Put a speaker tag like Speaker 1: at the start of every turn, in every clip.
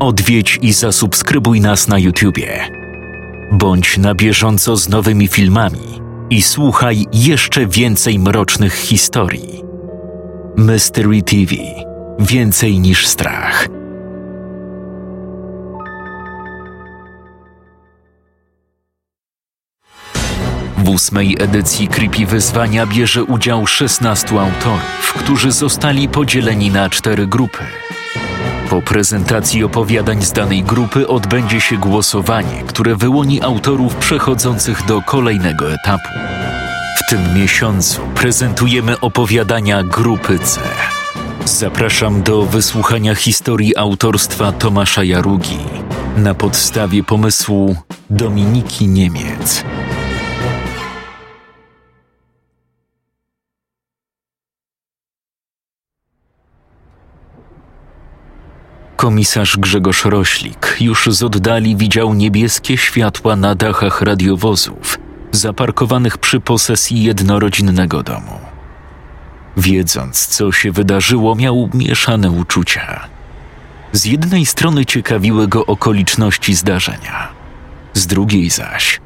Speaker 1: Odwiedź i zasubskrybuj nas na YouTubie. Bądź na bieżąco z nowymi filmami i słuchaj jeszcze więcej mrocznych historii. Mystery TV Więcej niż strach. W ósmej edycji Creepy Wyzwania bierze udział 16 autorów, którzy zostali podzieleni na cztery grupy. Po prezentacji opowiadań z danej grupy odbędzie się głosowanie, które wyłoni autorów przechodzących do kolejnego etapu. W tym miesiącu prezentujemy opowiadania grupy C. Zapraszam do wysłuchania historii autorstwa Tomasza Jarugi na podstawie pomysłu Dominiki Niemiec. Komisarz Grzegorz Roślik już z oddali widział niebieskie światła na dachach radiowozów zaparkowanych przy posesji jednorodzinnego domu. Wiedząc, co się wydarzyło, miał mieszane uczucia. Z jednej strony ciekawiły go okoliczności zdarzenia, z drugiej zaś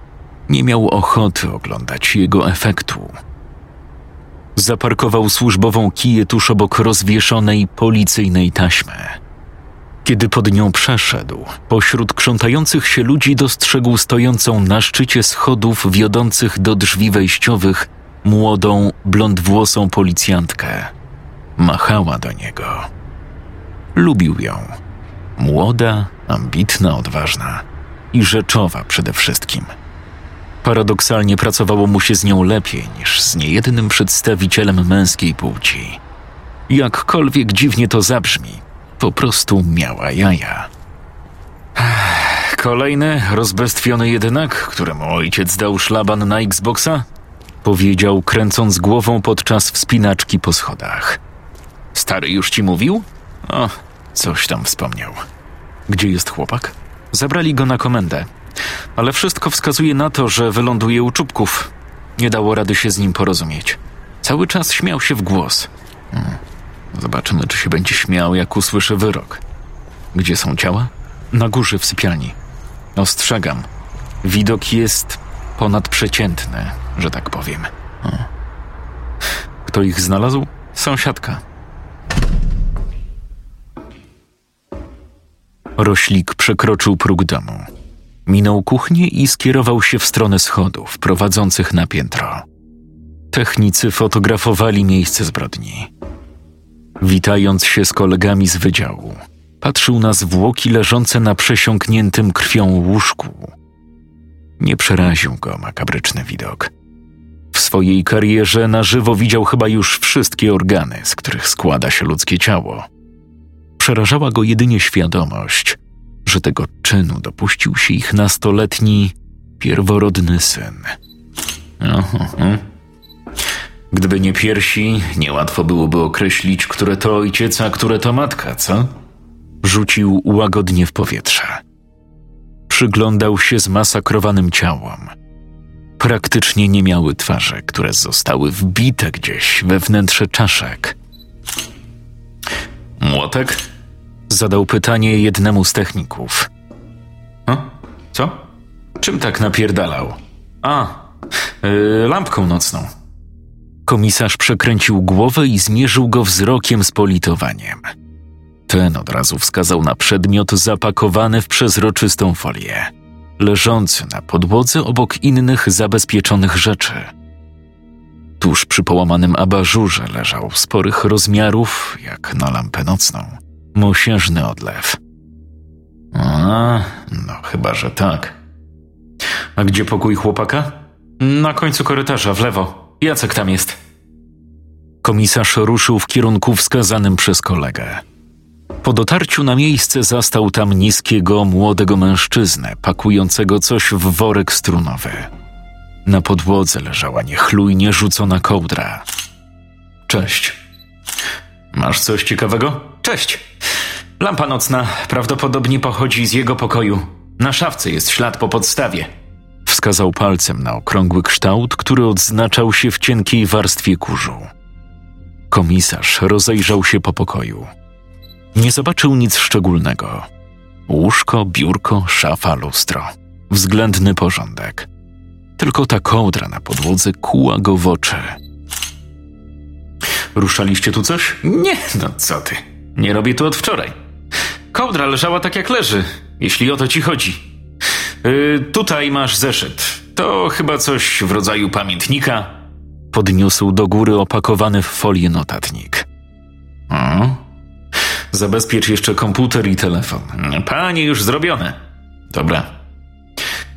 Speaker 1: nie miał ochoty oglądać jego efektu. Zaparkował służbową kiję tuż obok rozwieszonej policyjnej taśmy. Kiedy pod nią przeszedł, pośród krzątających się ludzi dostrzegł stojącą na szczycie schodów wiodących do drzwi wejściowych młodą, blondwłosą policjantkę. Machała do niego. Lubił ją. Młoda, ambitna, odważna i rzeczowa przede wszystkim. Paradoksalnie pracowało mu się z nią lepiej niż z niejednym przedstawicielem męskiej płci. Jakkolwiek dziwnie to zabrzmi, po prostu miała jaja. Kolejny rozbestwiony jedynak, któremu ojciec dał szlaban na Xboxa? Powiedział, kręcąc głową podczas wspinaczki po schodach. Stary już ci mówił? O, coś tam wspomniał. Gdzie jest chłopak? Zabrali go na komendę, ale wszystko wskazuje na to, że wyląduje u czubków. Nie dało rady się z nim porozumieć. Cały czas śmiał się w głos. Hmm. Zobaczymy, czy się będzie śmiał, jak usłyszy wyrok. Gdzie są ciała? Na górze w sypialni. Ostrzegam. Widok jest ponadprzeciętny, że tak powiem. O. Kto ich znalazł? Sąsiadka. Roślik przekroczył próg domu. Minął kuchnię i skierował się w stronę schodów prowadzących na piętro. Technicy fotografowali miejsce zbrodni. Witając się z kolegami z wydziału, patrzył na zwłoki leżące na przesiąkniętym krwią łóżku. Nie przeraził go makabryczny widok. W swojej karierze na żywo widział chyba już wszystkie organy, z których składa się ludzkie ciało. Przerażała go jedynie świadomość, że tego czynu dopuścił się ich nastoletni, pierworodny syn. Oho. Gdyby nie piersi, niełatwo byłoby określić, które to ojciec, a które to matka, co? Rzucił łagodnie w powietrze. Przyglądał się zmasakrowanym ciałom. Praktycznie nie miały twarzy, które zostały wbite gdzieś we wnętrze czaszek. Młotek? Zadał pytanie jednemu z techników. Co? Czym tak napierdalał? A, yy, lampką nocną. Komisarz przekręcił głowę i zmierzył go wzrokiem z politowaniem. Ten od razu wskazał na przedmiot zapakowany w przezroczystą folię, leżący na podłodze obok innych zabezpieczonych rzeczy. Tuż przy połamanym abażurze leżał sporych rozmiarów, jak na lampę nocną, mosiężny odlew. A, no chyba, że tak. A gdzie pokój chłopaka? Na końcu korytarza, w lewo. Jacek tam jest. Komisarz ruszył w kierunku wskazanym przez kolegę. Po dotarciu na miejsce zastał tam niskiego, młodego mężczyznę, pakującego coś w worek strunowy. Na podłodze leżała niechlujnie rzucona kołdra. Cześć. Masz coś ciekawego? Cześć. Lampa nocna prawdopodobnie pochodzi z jego pokoju. Na szafce jest ślad po podstawie. Wskazał palcem na okrągły kształt, który odznaczał się w cienkiej warstwie kurzu. Komisarz rozejrzał się po pokoju. Nie zobaczył nic szczególnego. Łóżko, biurko, szafa, lustro. Względny porządek. Tylko ta kołdra na podłodze kuła go w oczy. Ruszaliście tu coś? Nie, no co ty. Nie robię tu od wczoraj. Kołdra leżała tak jak leży, jeśli o to ci chodzi. Yy, tutaj masz zeszyt. To chyba coś w rodzaju pamiętnika. Podniósł do góry opakowany w folię notatnik. O, zabezpiecz jeszcze komputer i telefon. Panie, już zrobione. Dobra.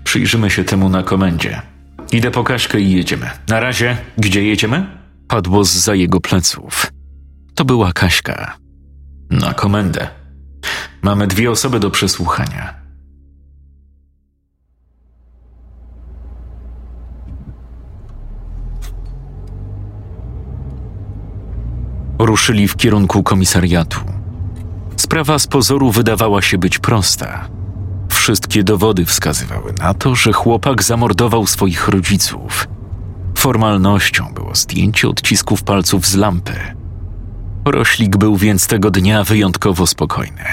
Speaker 1: Przyjrzymy się temu na komendzie. Idę po Kaśkę i jedziemy. Na razie, gdzie jedziemy? Padło z za jego pleców. To była Kaśka. Na komendę. Mamy dwie osoby do przesłuchania. Ruszyli w kierunku komisariatu. Sprawa z pozoru wydawała się być prosta. Wszystkie dowody wskazywały na to, że chłopak zamordował swoich rodziców. Formalnością było zdjęcie odcisków palców z lampy. Roślik był więc tego dnia wyjątkowo spokojny.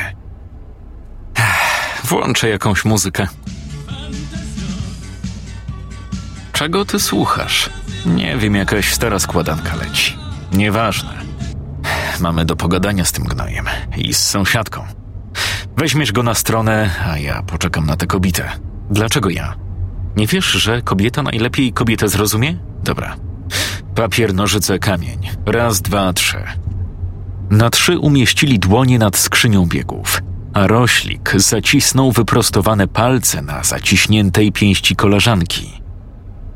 Speaker 1: Włączę jakąś muzykę. Czego ty słuchasz? Nie wiem, jakaś stara składanka leci. Nieważne. Mamy do pogadania z tym gnojem i z sąsiadką. Weźmiesz go na stronę, a ja poczekam na tę kobietę. Dlaczego ja? Nie wiesz, że kobieta najlepiej kobietę zrozumie? Dobra. Papier, nożyce, kamień. Raz, dwa, trzy. Na trzy umieścili dłonie nad skrzynią biegów, a roślik zacisnął wyprostowane palce na zaciśniętej pięści koleżanki.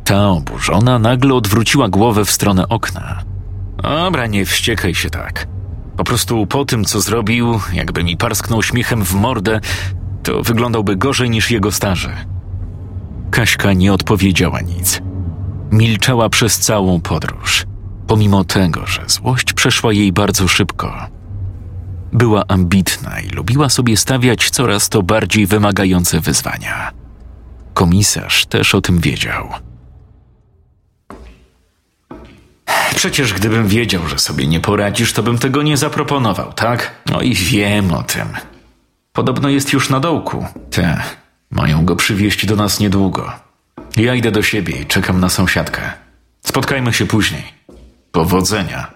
Speaker 1: Ta oburzona nagle odwróciła głowę w stronę okna. Dobra, nie wściekaj się tak. Po prostu po tym, co zrobił, jakby mi parsknął śmiechem w mordę, to wyglądałby gorzej niż jego starzy. Kaśka nie odpowiedziała nic. Milczała przez całą podróż, pomimo tego, że złość przeszła jej bardzo szybko. Była ambitna i lubiła sobie stawiać coraz to bardziej wymagające wyzwania. Komisarz też o tym wiedział. Przecież gdybym wiedział, że sobie nie poradzisz, to bym tego nie zaproponował, tak? No i wiem o tym. Podobno jest już na dołku. Te, mają go przywieźć do nas niedługo. Ja idę do siebie i czekam na sąsiadkę. Spotkajmy się później. Powodzenia.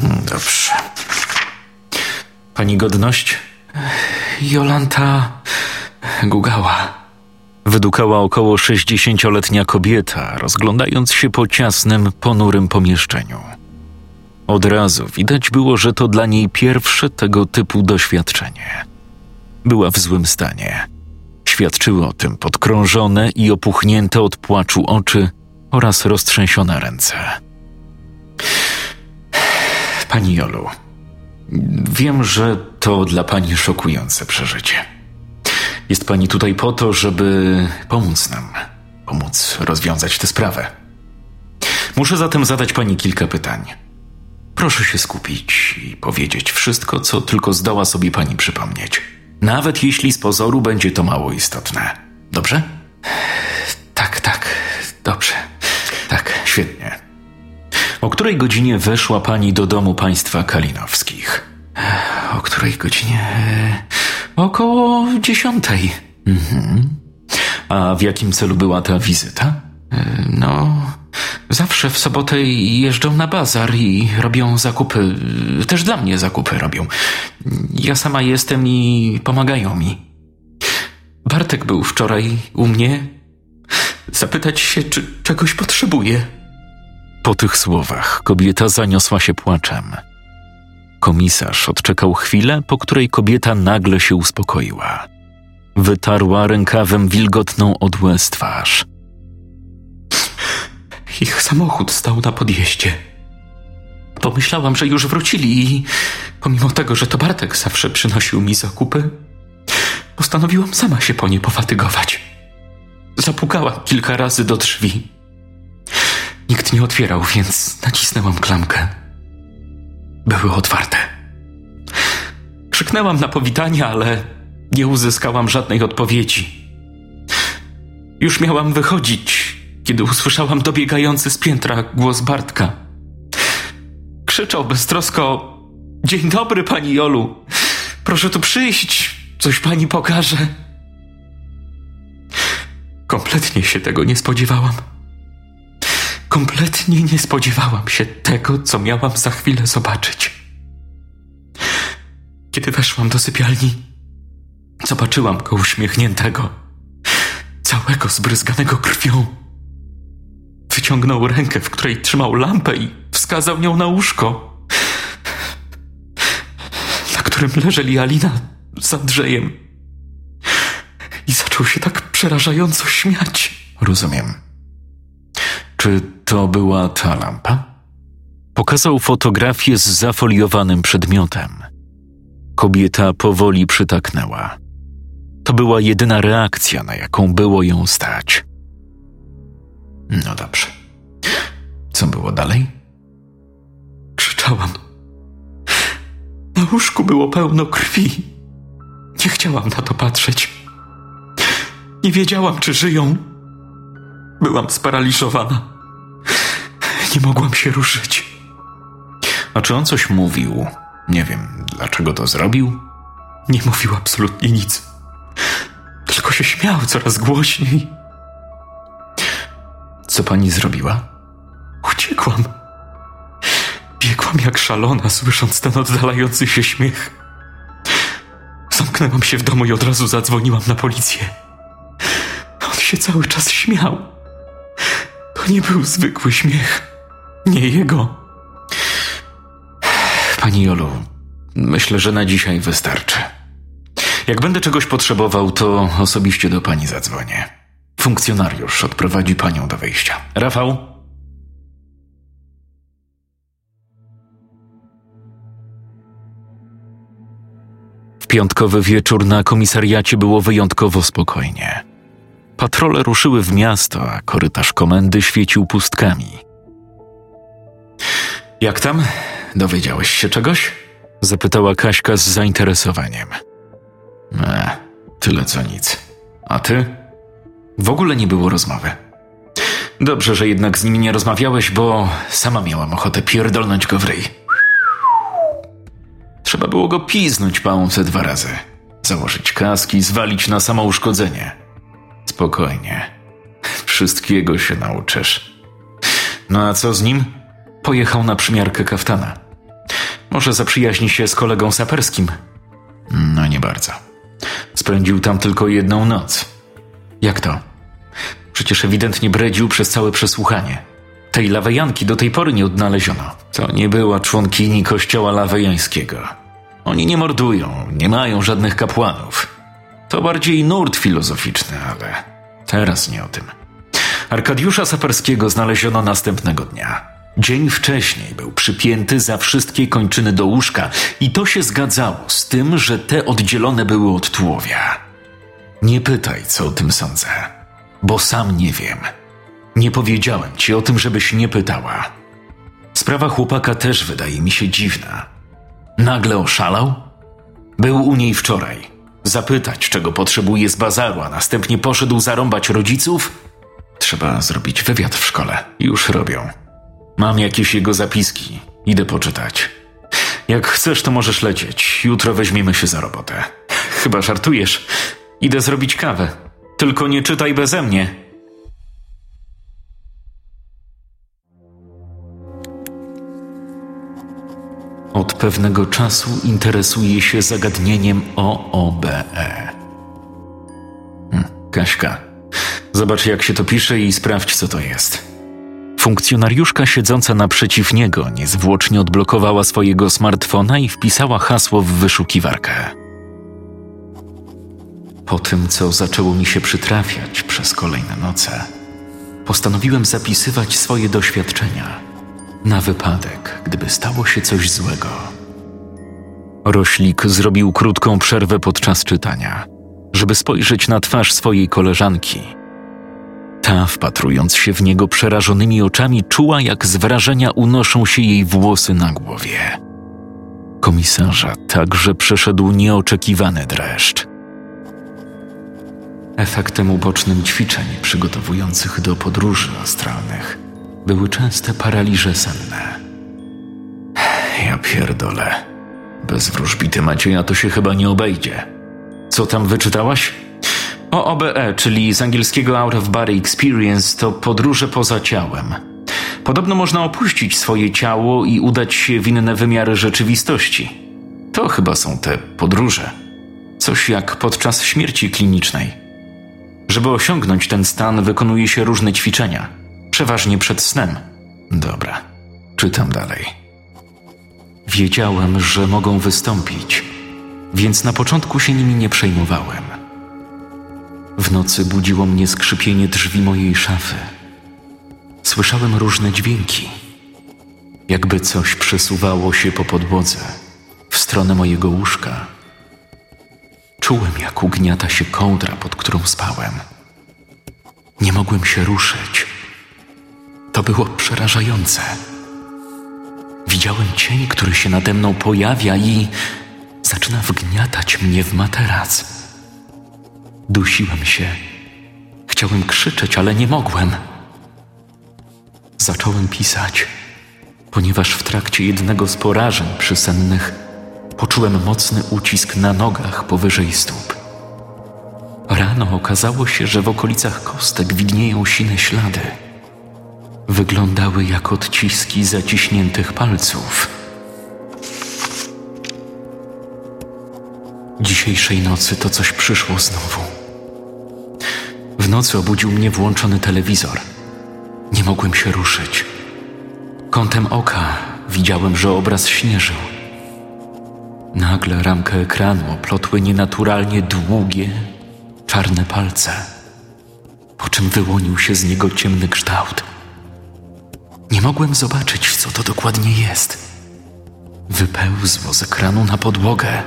Speaker 1: Dobrze. Pani godność? Jolanta Gugała. Wydukała około sześćdziesięcioletnia kobieta, rozglądając się po ciasnym, ponurym pomieszczeniu. Od razu widać było, że to dla niej pierwsze tego typu doświadczenie. Była w złym stanie. Świadczyły o tym podkrążone i opuchnięte od płaczu oczy oraz roztrzęsione ręce. Pani Jolu, wiem, że to dla pani szokujące przeżycie. Jest pani tutaj po to, żeby pomóc nam, pomóc rozwiązać tę sprawę. Muszę zatem zadać pani kilka pytań. Proszę się skupić i powiedzieć wszystko, co tylko zdoła sobie pani przypomnieć. Nawet jeśli z pozoru będzie to mało istotne. Dobrze? Tak, tak, dobrze. Tak, świetnie. O której godzinie weszła pani do domu państwa Kalinowskich? O której godzinie? Około dziesiątej. Mhm. A w jakim celu była ta wizyta? No, zawsze w sobotę jeżdżą na bazar i robią zakupy. Też dla mnie zakupy robią. Ja sama jestem i pomagają mi. Bartek był wczoraj u mnie. Zapytać się, czy czegoś potrzebuje. Po tych słowach kobieta zaniosła się płaczem. Komisarz odczekał chwilę, po której kobieta nagle się uspokoiła. Wytarła rękawem wilgotną od łez twarz. Ich samochód stał na podjeździe. Pomyślałam, że już wrócili i pomimo tego, że to Bartek zawsze przynosił mi zakupy, postanowiłam sama się po nie pofatygować. Zapukałam kilka razy do drzwi. Nikt nie otwierał, więc nacisnęłam klamkę. Były otwarte. Krzyknęłam na powitanie, ale nie uzyskałam żadnej odpowiedzi. Już miałam wychodzić, kiedy usłyszałam dobiegający z piętra głos Bartka. Krzyczał beztrosko: Dzień dobry, pani Jolu. Proszę tu przyjść, coś pani pokaże. Kompletnie się tego nie spodziewałam. Kompletnie nie spodziewałam się tego, co miałam za chwilę zobaczyć. Kiedy weszłam do sypialni, zobaczyłam go uśmiechniętego, całego zbryzganego krwią. Wyciągnął rękę, w której trzymał lampę i wskazał nią na łóżko, na którym leżeli Alina z Andrzejem. I zaczął się tak przerażająco śmiać.
Speaker 2: Rozumiem. Czy to była ta lampa?
Speaker 1: Pokazał fotografię z zafoliowanym przedmiotem. Kobieta powoli przytaknęła. To była jedyna reakcja, na jaką było ją stać.
Speaker 2: No dobrze. Co było dalej?
Speaker 1: Krzyczałam. Na łóżku było pełno krwi. Nie chciałam na to patrzeć. Nie wiedziałam, czy żyją. Byłam sparaliżowana. Nie mogłam się ruszyć.
Speaker 2: A czy on coś mówił? Nie wiem, dlaczego to zrobił?
Speaker 1: Nie mówił absolutnie nic. Tylko się śmiał coraz głośniej.
Speaker 2: Co pani zrobiła?
Speaker 1: Uciekłam. Biegłam jak szalona, słysząc ten oddalający się śmiech. Zamknęłam się w domu i od razu zadzwoniłam na policję. On się cały czas śmiał. To nie był zwykły śmiech. Nie jego.
Speaker 2: Pani Jolu, myślę, że na dzisiaj wystarczy. Jak będę czegoś potrzebował, to osobiście do pani zadzwonię. Funkcjonariusz odprowadzi panią do wyjścia. Rafał?
Speaker 1: W piątkowy wieczór na komisariacie było wyjątkowo spokojnie. Patrole ruszyły w miasto, a korytarz komendy świecił pustkami.
Speaker 2: Jak tam? Dowiedziałeś się czegoś?
Speaker 1: Zapytała Kaśka z zainteresowaniem.
Speaker 2: E, tyle co nic. A ty? W ogóle nie było rozmowy. Dobrze, że jednak z nimi nie rozmawiałeś, bo sama miałam ochotę pierdolnąć go w ryj. Trzeba było go piznąć pałące dwa razy. Założyć kaski i zwalić na samo uszkodzenie. Spokojnie. Wszystkiego się nauczysz. No a co z nim? Pojechał na przymiarkę kaftana. Może zaprzyjaźni się z kolegą saperskim? No nie bardzo. Spędził tam tylko jedną noc. Jak to? Przecież ewidentnie bredził przez całe przesłuchanie. Tej lawejanki do tej pory nie odnaleziono. To nie była członkini kościoła lawejańskiego. Oni nie mordują, nie mają żadnych kapłanów. To bardziej nurt filozoficzny, ale teraz nie o tym. Arkadiusza Saperskiego znaleziono następnego dnia. Dzień wcześniej był przypięty za wszystkie kończyny do łóżka i to się zgadzało z tym, że te oddzielone były od tułowia. Nie pytaj, co o tym sądzę, bo sam nie wiem. Nie powiedziałem ci o tym, żebyś nie pytała. Sprawa chłopaka też wydaje mi się dziwna. Nagle oszalał? Był u niej wczoraj. Zapytać, czego potrzebuje z bazaru, a następnie poszedł zarąbać rodziców? Trzeba zrobić wywiad w szkole. Już robią. Mam jakieś jego zapiski. Idę poczytać. Jak chcesz, to możesz lecieć. Jutro weźmiemy się za robotę. Chyba żartujesz. Idę zrobić kawę. Tylko nie czytaj beze mnie. Od pewnego czasu interesuje się zagadnieniem OOBE. Hm, Kaśka, zobacz jak się to pisze i sprawdź co to jest.
Speaker 1: Funkcjonariuszka siedząca naprzeciw niego niezwłocznie odblokowała swojego smartfona i wpisała hasło w wyszukiwarkę.
Speaker 2: Po tym, co zaczęło mi się przytrafiać przez kolejne noce, postanowiłem zapisywać swoje doświadczenia na wypadek, gdyby stało się coś złego.
Speaker 1: Roślik zrobił krótką przerwę podczas czytania, żeby spojrzeć na twarz swojej koleżanki – ta, wpatrując się w niego przerażonymi oczami, czuła, jak z wrażenia unoszą się jej włosy na głowie. Komisarza także przeszedł nieoczekiwany dreszcz. Efektem ubocznym ćwiczeń przygotowujących do podróży astralnych były częste paraliże senne.
Speaker 2: Ja pierdolę. Bez wróżbity Macieja to się chyba nie obejdzie.
Speaker 1: Co tam wyczytałaś? OOBE, czyli z angielskiego Out of Body Experience, to podróże poza ciałem. Podobno można opuścić swoje ciało i udać się w inne wymiary rzeczywistości. To chyba są te podróże. Coś jak podczas śmierci klinicznej. Żeby osiągnąć ten stan, wykonuje się różne ćwiczenia, przeważnie przed snem.
Speaker 2: Dobra, czytam dalej.
Speaker 1: Wiedziałem, że mogą wystąpić, więc na początku się nimi nie przejmowałem. W nocy budziło mnie skrzypienie drzwi mojej szafy. Słyszałem różne dźwięki, jakby coś przesuwało się po podłodze w stronę mojego łóżka. Czułem, jak ugniata się kołdra, pod którą spałem. Nie mogłem się ruszyć. To było przerażające. Widziałem cień, który się nade mną pojawia i zaczyna wgniatać mnie w materac. Dusiłem się. Chciałem krzyczeć, ale nie mogłem. Zacząłem pisać, ponieważ w trakcie jednego z porażeń przysennych poczułem mocny ucisk na nogach powyżej stóp. Rano okazało się, że w okolicach kostek widnieją sine ślady. Wyglądały jak odciski zaciśniętych palców. Dzisiejszej nocy to coś przyszło znowu. Nocy obudził mnie włączony telewizor. Nie mogłem się ruszyć. Kątem oka widziałem, że obraz śnieżył. Nagle ramkę ekranu oplotły nienaturalnie długie, czarne palce, po czym wyłonił się z niego ciemny kształt. Nie mogłem zobaczyć, co to dokładnie jest. Wypełzło z ekranu na podłogę.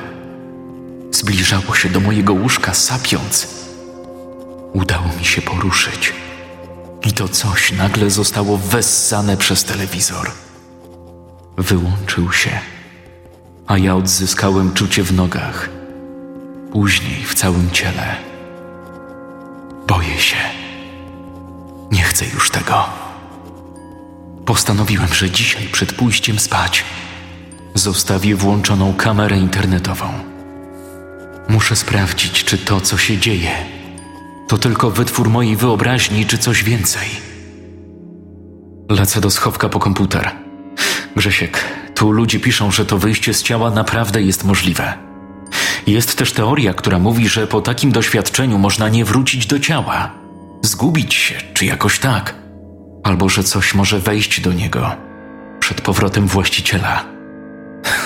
Speaker 1: Zbliżało się do mojego łóżka, sapiąc. Udało mi się poruszyć. I to coś nagle zostało wessane przez telewizor. Wyłączył się, a ja odzyskałem czucie w nogach, później w całym ciele. Boję się. Nie chcę już tego. Postanowiłem, że dzisiaj przed pójściem spać zostawię włączoną kamerę internetową. Muszę sprawdzić, czy to, co się dzieje, to tylko wytwór mojej wyobraźni, czy coś więcej. Lecę do schowka po komputer. Grzesiek, tu ludzie piszą, że to wyjście z ciała naprawdę jest możliwe. Jest też teoria, która mówi, że po takim doświadczeniu można nie wrócić do ciała, zgubić się, czy jakoś tak, albo że coś może wejść do niego przed powrotem właściciela.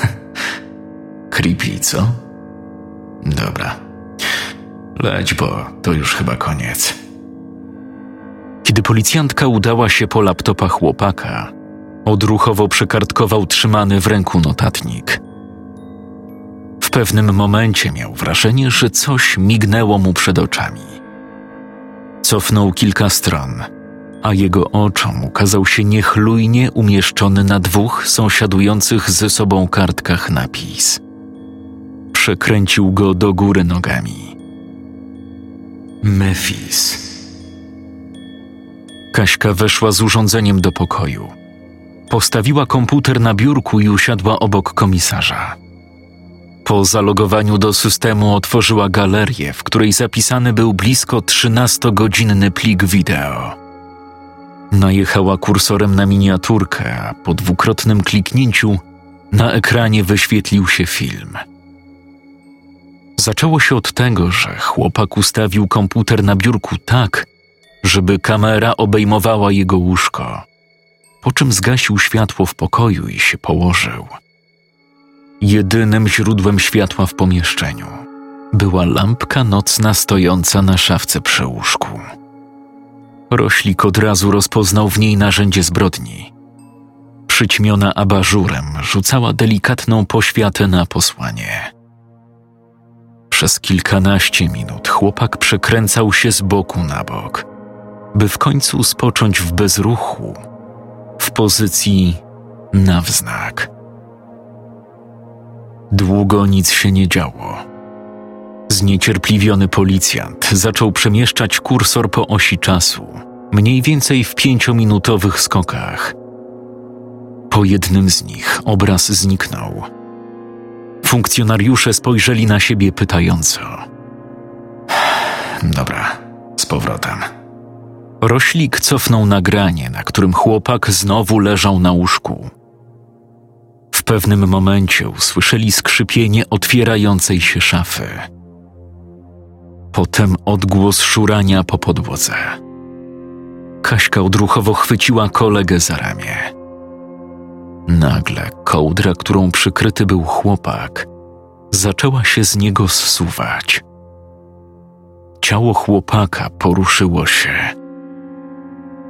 Speaker 2: Creepy, co? Dobra. Leć, bo to już chyba koniec.
Speaker 1: Kiedy policjantka udała się po laptopa chłopaka, odruchowo przekartkował trzymany w ręku notatnik. W pewnym momencie miał wrażenie, że coś mignęło mu przed oczami. Cofnął kilka stron, a jego oczom ukazał się niechlujnie umieszczony na dwóch sąsiadujących ze sobą kartkach napis. Przekręcił go do góry nogami. Memphis. Kaśka weszła z urządzeniem do pokoju. Postawiła komputer na biurku i usiadła obok komisarza. Po zalogowaniu do systemu otworzyła galerię, w której zapisany był blisko 13-godzinny plik wideo. Najechała kursorem na miniaturkę, a po dwukrotnym kliknięciu na ekranie wyświetlił się film. Zaczęło się od tego, że chłopak ustawił komputer na biurku tak, żeby kamera obejmowała jego łóżko, po czym zgasił światło w pokoju i się położył. Jedynym źródłem światła w pomieszczeniu była lampka nocna stojąca na szafce przy łóżku. Roślik od razu rozpoznał w niej narzędzie zbrodni. Przyćmiona abażurem rzucała delikatną poświatę na posłanie. Przez kilkanaście minut chłopak przekręcał się z boku na bok, by w końcu spocząć w bezruchu, w pozycji na wznak. Długo nic się nie działo. Zniecierpliwiony policjant zaczął przemieszczać kursor po osi czasu, mniej więcej w pięciominutowych skokach. Po jednym z nich obraz zniknął. Funkcjonariusze spojrzeli na siebie pytająco.
Speaker 2: Dobra, z powrotem.
Speaker 1: Roślik cofnął nagranie, na którym chłopak znowu leżał na łóżku. W pewnym momencie usłyszeli skrzypienie otwierającej się szafy. Potem odgłos szurania po podłodze. Kaśka odruchowo chwyciła kolegę za ramię. Nagle kołdra, którą przykryty był chłopak, zaczęła się z niego zsuwać. Ciało chłopaka poruszyło się.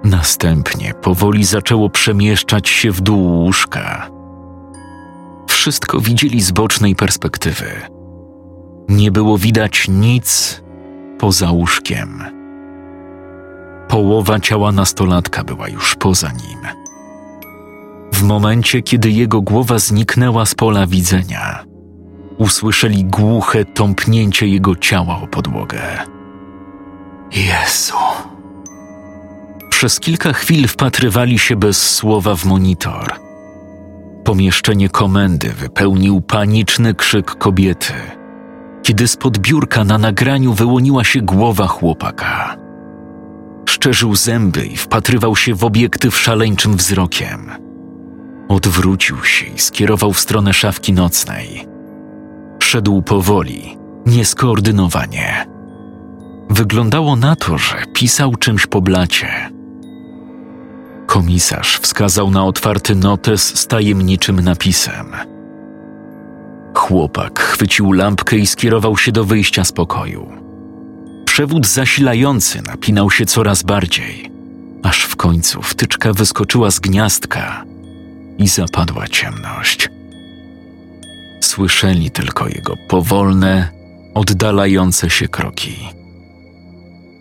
Speaker 1: Następnie powoli zaczęło przemieszczać się w dół łóżka. Wszystko widzieli z bocznej perspektywy. Nie było widać nic poza łóżkiem. Połowa ciała nastolatka była już poza nim. W momencie, kiedy jego głowa zniknęła z pola widzenia, usłyszeli głuche tąpnięcie jego ciała o podłogę. Jezu. Przez kilka chwil wpatrywali się bez słowa w monitor. Pomieszczenie komendy wypełnił paniczny krzyk kobiety, kiedy spod biurka na nagraniu wyłoniła się głowa chłopaka. Szczerzył zęby i wpatrywał się w obiektyw szaleńczym wzrokiem. Odwrócił się i skierował w stronę szafki nocnej. Szedł powoli, nieskoordynowanie. Wyglądało na to, że pisał czymś po blacie. Komisarz wskazał na otwarty notes z tajemniczym napisem. Chłopak chwycił lampkę i skierował się do wyjścia z pokoju. Przewód zasilający napinał się coraz bardziej, aż w końcu wtyczka wyskoczyła z gniazdka i zapadła ciemność. Słyszeli tylko jego powolne, oddalające się kroki.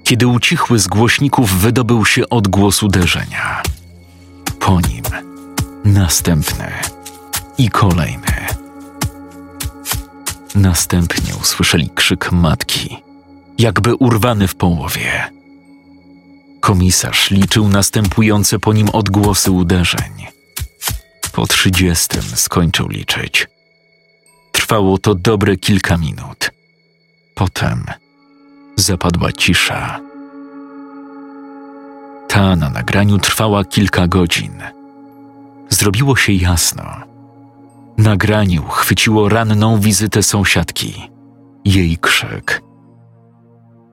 Speaker 1: Kiedy ucichły z głośników, wydobył się odgłos uderzenia. Po nim następny i kolejny. Następnie usłyszeli krzyk matki, jakby urwany w połowie. Komisarz liczył następujące po nim odgłosy uderzeń. Po trzydziestym skończył liczyć. Trwało to dobre kilka minut. Potem zapadła cisza. Ta na nagraniu trwała kilka godzin. Zrobiło się jasno. Nagraniu chwyciło ranną wizytę sąsiadki, jej krzyk.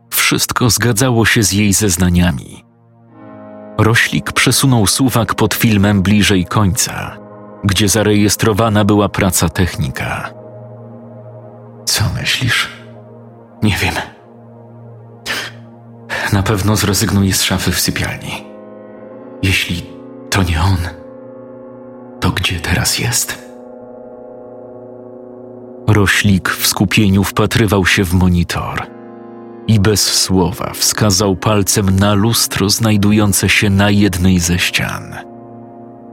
Speaker 1: Wszystko zgadzało się z jej zeznaniami. Roślik przesunął suwak pod filmem bliżej końca, gdzie zarejestrowana była praca technika.
Speaker 2: Co myślisz?
Speaker 1: Nie wiem. Na pewno zrezygnuje z szafy w sypialni. Jeśli to nie on, to gdzie teraz jest? Roślik w skupieniu wpatrywał się w monitor i bez słowa wskazał palcem na lustro znajdujące się na jednej ze ścian.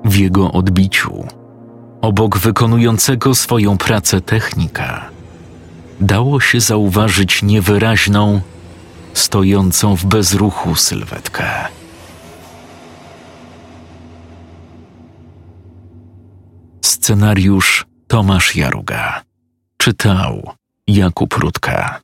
Speaker 1: W jego odbiciu, obok wykonującego swoją pracę technika, dało się zauważyć niewyraźną, stojącą w bezruchu sylwetkę. Scenariusz Tomasz Jaruga. Czytał Jakub Rutka.